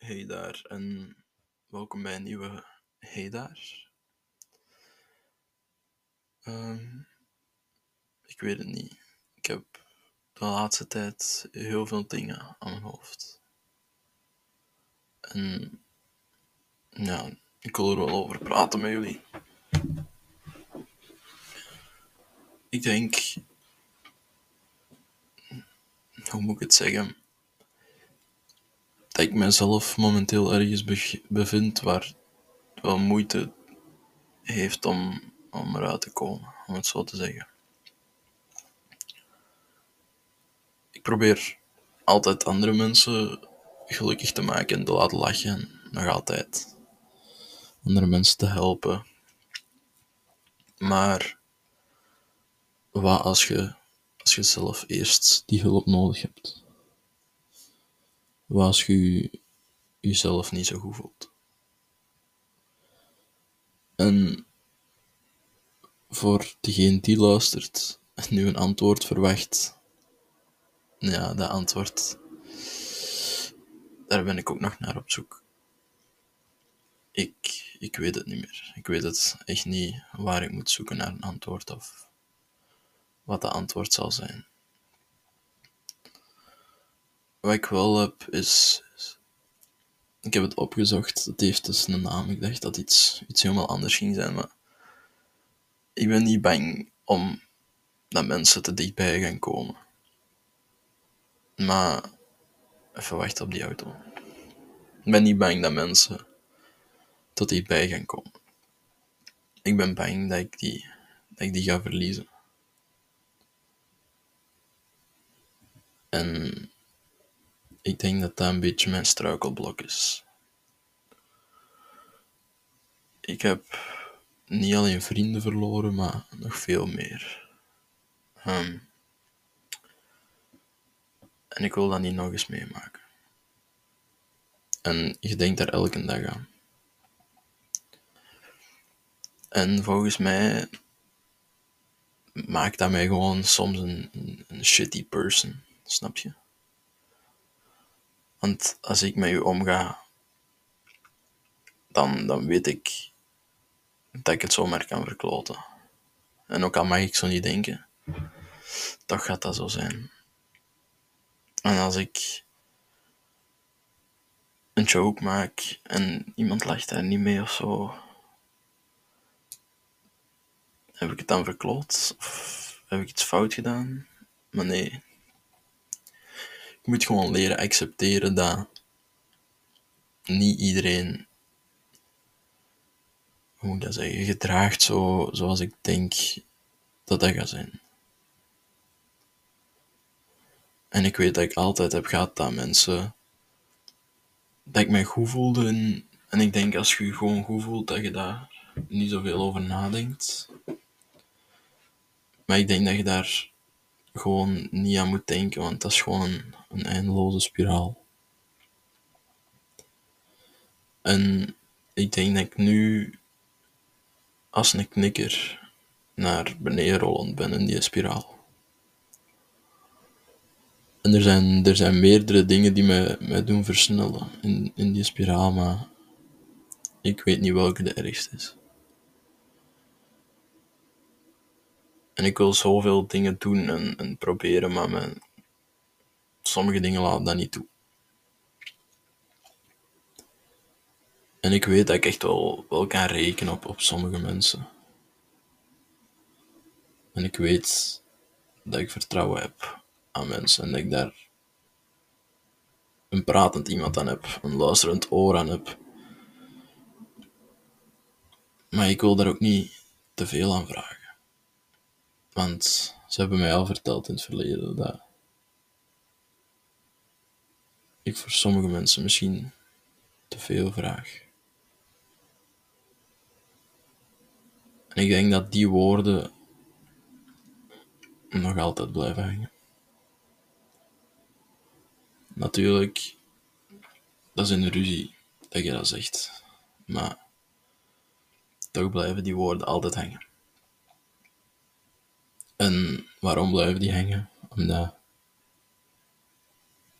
Hey daar en welkom bij een nieuwe Hey daar. Ehm, ik weet het niet. Ik heb de laatste tijd heel veel dingen aan mijn hoofd. En ja, ik wil er wel over praten met jullie. Ik denk, hoe moet ik het zeggen? Dat ik mezelf momenteel ergens be- bevind waar wel moeite heeft om, om eruit te komen, om het zo te zeggen. Ik probeer altijd andere mensen gelukkig te maken en te laten lachen, nog altijd. Andere mensen te helpen. Maar wat als je, als je zelf eerst die hulp nodig hebt? Je jezelf niet zo goed voelt? En voor degene die luistert en nu een antwoord verwacht, ja, dat antwoord, daar ben ik ook nog naar op zoek. Ik, ik weet het niet meer. Ik weet het echt niet waar ik moet zoeken naar een antwoord of wat dat antwoord zal zijn. Wat ik wel heb is. Ik heb het opgezocht. Het heeft dus een naam. Ik dacht dat iets, iets helemaal anders ging zijn. Maar ik ben niet bang om dat mensen te dichtbij gaan komen. Maar even wachten op die auto. Ik ben niet bang dat mensen tot dichtbij gaan komen. Ik ben bang dat ik die, dat ik die ga verliezen. En ik denk dat dat een beetje mijn struikelblok is. Ik heb niet alleen vrienden verloren, maar nog veel meer. Ehm, en ik wil dat niet nog eens meemaken. En je denkt daar elke dag aan. En volgens mij maakt dat mij gewoon soms een, een, een shitty person. Snap je? Want als ik met u omga, dan, dan weet ik dat ik het zomaar kan verkloten. En ook al mag ik zo niet denken, toch gaat dat zo zijn. En als ik een joke maak en iemand lacht daar niet mee of zo, heb ik het dan verkloot? Of heb ik iets fout gedaan? Maar nee. Ik moet gewoon leren accepteren dat niet iedereen, hoe moet dat gedraagt zo, zoals ik denk dat dat gaat zijn. En ik weet dat ik altijd heb gehad dat mensen, dat ik mij goed voelde en, en ik denk als je je gewoon goed voelt, dat je daar niet zoveel over nadenkt. Maar ik denk dat je daar gewoon niet aan moet denken, want dat is gewoon een, eindeloze spiraal. En ik denk dat ik nu als een knikker naar beneden rollend ben in die spiraal. En er zijn, er zijn meerdere dingen die mij, mij doen versnellen in, in die spiraal, maar ik weet niet welke de ergste is. En ik wil zoveel dingen doen en, en proberen, maar mijn, sommige dingen laten dat niet toe. En ik weet dat ik echt wel, wel kan rekenen op, op sommige mensen. En ik weet dat ik vertrouwen heb aan mensen en dat ik daar een pratend iemand aan heb, een luisterend oor aan heb. Maar ik wil daar ook niet te veel aan vragen. Want ze hebben mij al verteld in het verleden dat ik voor sommige mensen misschien te veel vraag. En ik denk dat die woorden nog altijd blijven hangen. Natuurlijk, dat is een ruzie dat je dat zegt, maar toch blijven die woorden altijd hangen. En waarom blijven die hangen? Omdat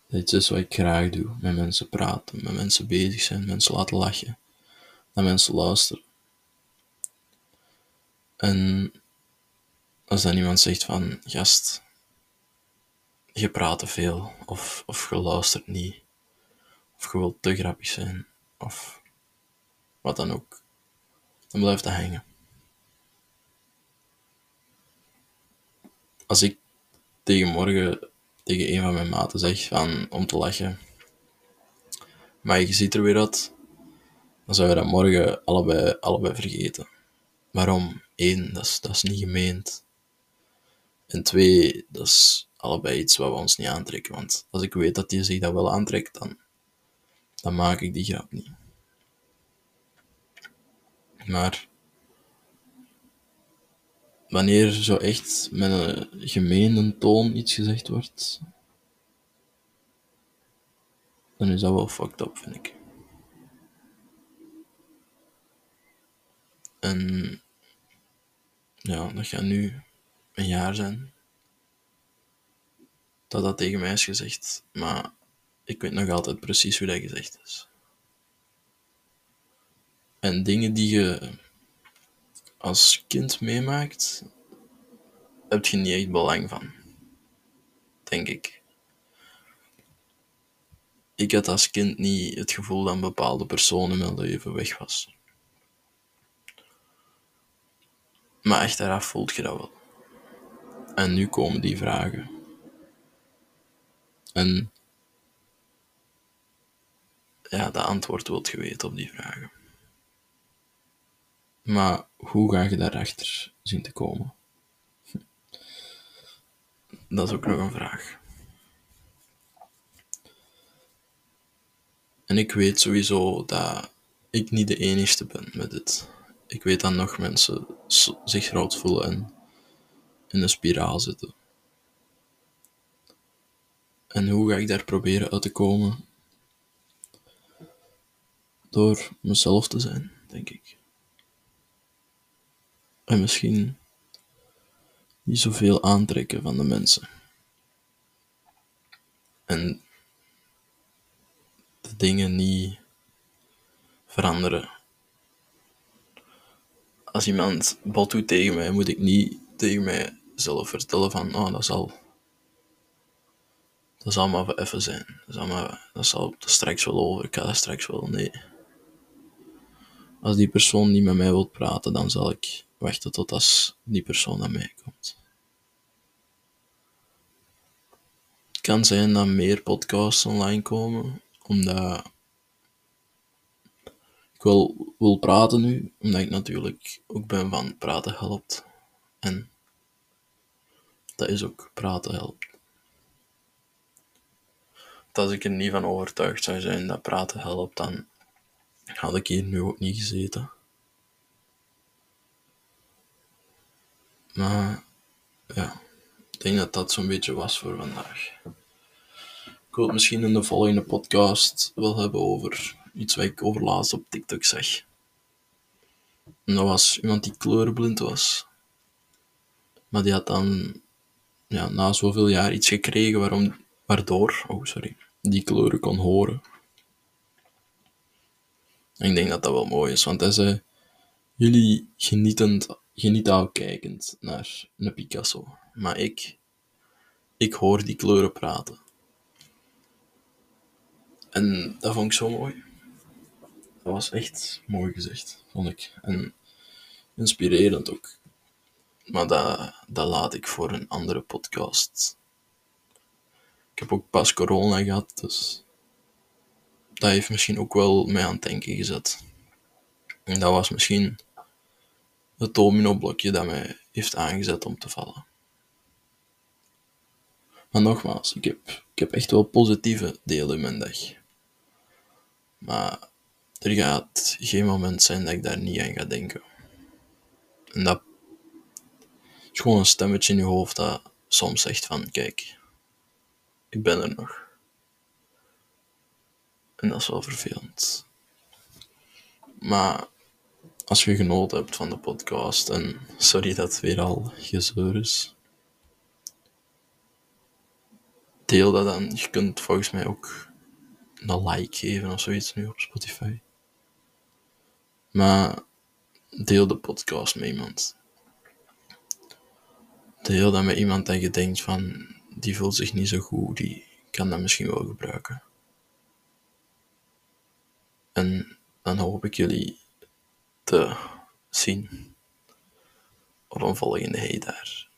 dat iets is wat ik graag doe. Met mensen praten, met mensen bezig zijn, mensen laten lachen. Naar mensen luisteren. En als dan iemand zegt van, gast, je praat te veel, of, of je luistert niet, of je wilt te grappig zijn, of wat dan ook, dan blijft dat hangen. Als ik tegen morgen tegen een van mijn maten zeg van, om te lachen, maar je ziet er weer uit, dan zouden we dat morgen allebei, allebei vergeten. Waarom? Eén, dat is, dat is niet gemeend. En twee, dat is allebei iets wat we ons niet aantrekken. Want als ik weet dat die zich dat wel aantrekt, dan, dan maak ik die grap niet. Maar wanneer zo echt met een gemeene toon iets gezegd wordt, dan is dat wel fucked up, vind ik. En ja, dat gaat nu een jaar zijn dat dat tegen mij is gezegd, maar ik weet nog altijd precies hoe dat gezegd is. En dingen die je als kind meemaakt, heb je niet echt belang van. Denk ik. Ik had als kind niet het gevoel dat een bepaalde persoon in mijn leven weg was. Maar achteraf voelt je dat wel. En nu komen die vragen. En ja, de antwoord wilt je weten op die vragen. Maar hoe ga je daarachter zien te komen? Dat is ook nog een vraag. En ik weet sowieso dat ik niet de enige ben met dit. Ik weet dat nog mensen zich groot voelen en in een spiraal zitten. En hoe ga ik daar proberen uit te komen? Door mezelf te zijn, denk ik. En misschien niet zoveel aantrekken van de mensen. En de dingen niet veranderen. Als iemand bot doet tegen mij, moet ik niet tegen mijzelf vertellen van, oh, dat zal, dat zal maar even zijn. Dat zal, maar, dat zal straks wel over, ik ga straks wel, nee. Als die persoon niet met mij wilt praten, dan zal ik wachten tot als die persoon naar mij komt. Het kan zijn dat meer podcasts online komen, omdat ik wil, wil praten nu, omdat ik natuurlijk ook ben van praten helpt. En dat is ook praten helpt. als ik er niet van overtuigd zou zijn dat praten helpt, dan had ik hier nu ook niet gezeten. Maar ja, ik denk dat dat zo'n beetje was voor vandaag. Ik wil het misschien in de volgende podcast wel hebben over iets wat ik overlaatst op TikTok. En dat was iemand die kleurenblind was. Maar die had dan ja, na zoveel jaar iets gekregen waarom, waardoor oh, sorry, die kleuren kon horen. En ik denk dat dat wel mooi is, want hij zei: Jullie genieten al kijkend naar een Picasso, maar ik, ik hoor die kleuren praten. En dat vond ik zo mooi. Dat was echt mooi gezegd, vond ik. En inspirerend ook. Maar dat, dat laat ik voor een andere podcast. Ik heb ook pas corona gehad, dus dat heeft misschien ook wel mij aan het denken gezet. En dat was misschien het domino-blokje dat mij heeft aangezet om te vallen. Maar nogmaals, ik heb, ik heb echt wel positieve delen in mijn dag. Maar er gaat geen moment zijn dat ik daar niet aan ga denken. En dat is gewoon een stemmetje in je hoofd dat soms zegt van, kijk, ik ben er nog. En dat is wel vervelend. Maar als je genoten hebt van de podcast, en sorry dat het weer al gezeur is, deel dat dan. Je kunt volgens mij ook een like geven of zoiets nu op Spotify. Maar deel de podcast met iemand. Deel dat met iemand dat je denkt van, die voelt zich niet zo goed, die kan dat misschien wel gebruiken. En dan hoop ik jullie te zien op een volgende hey daar.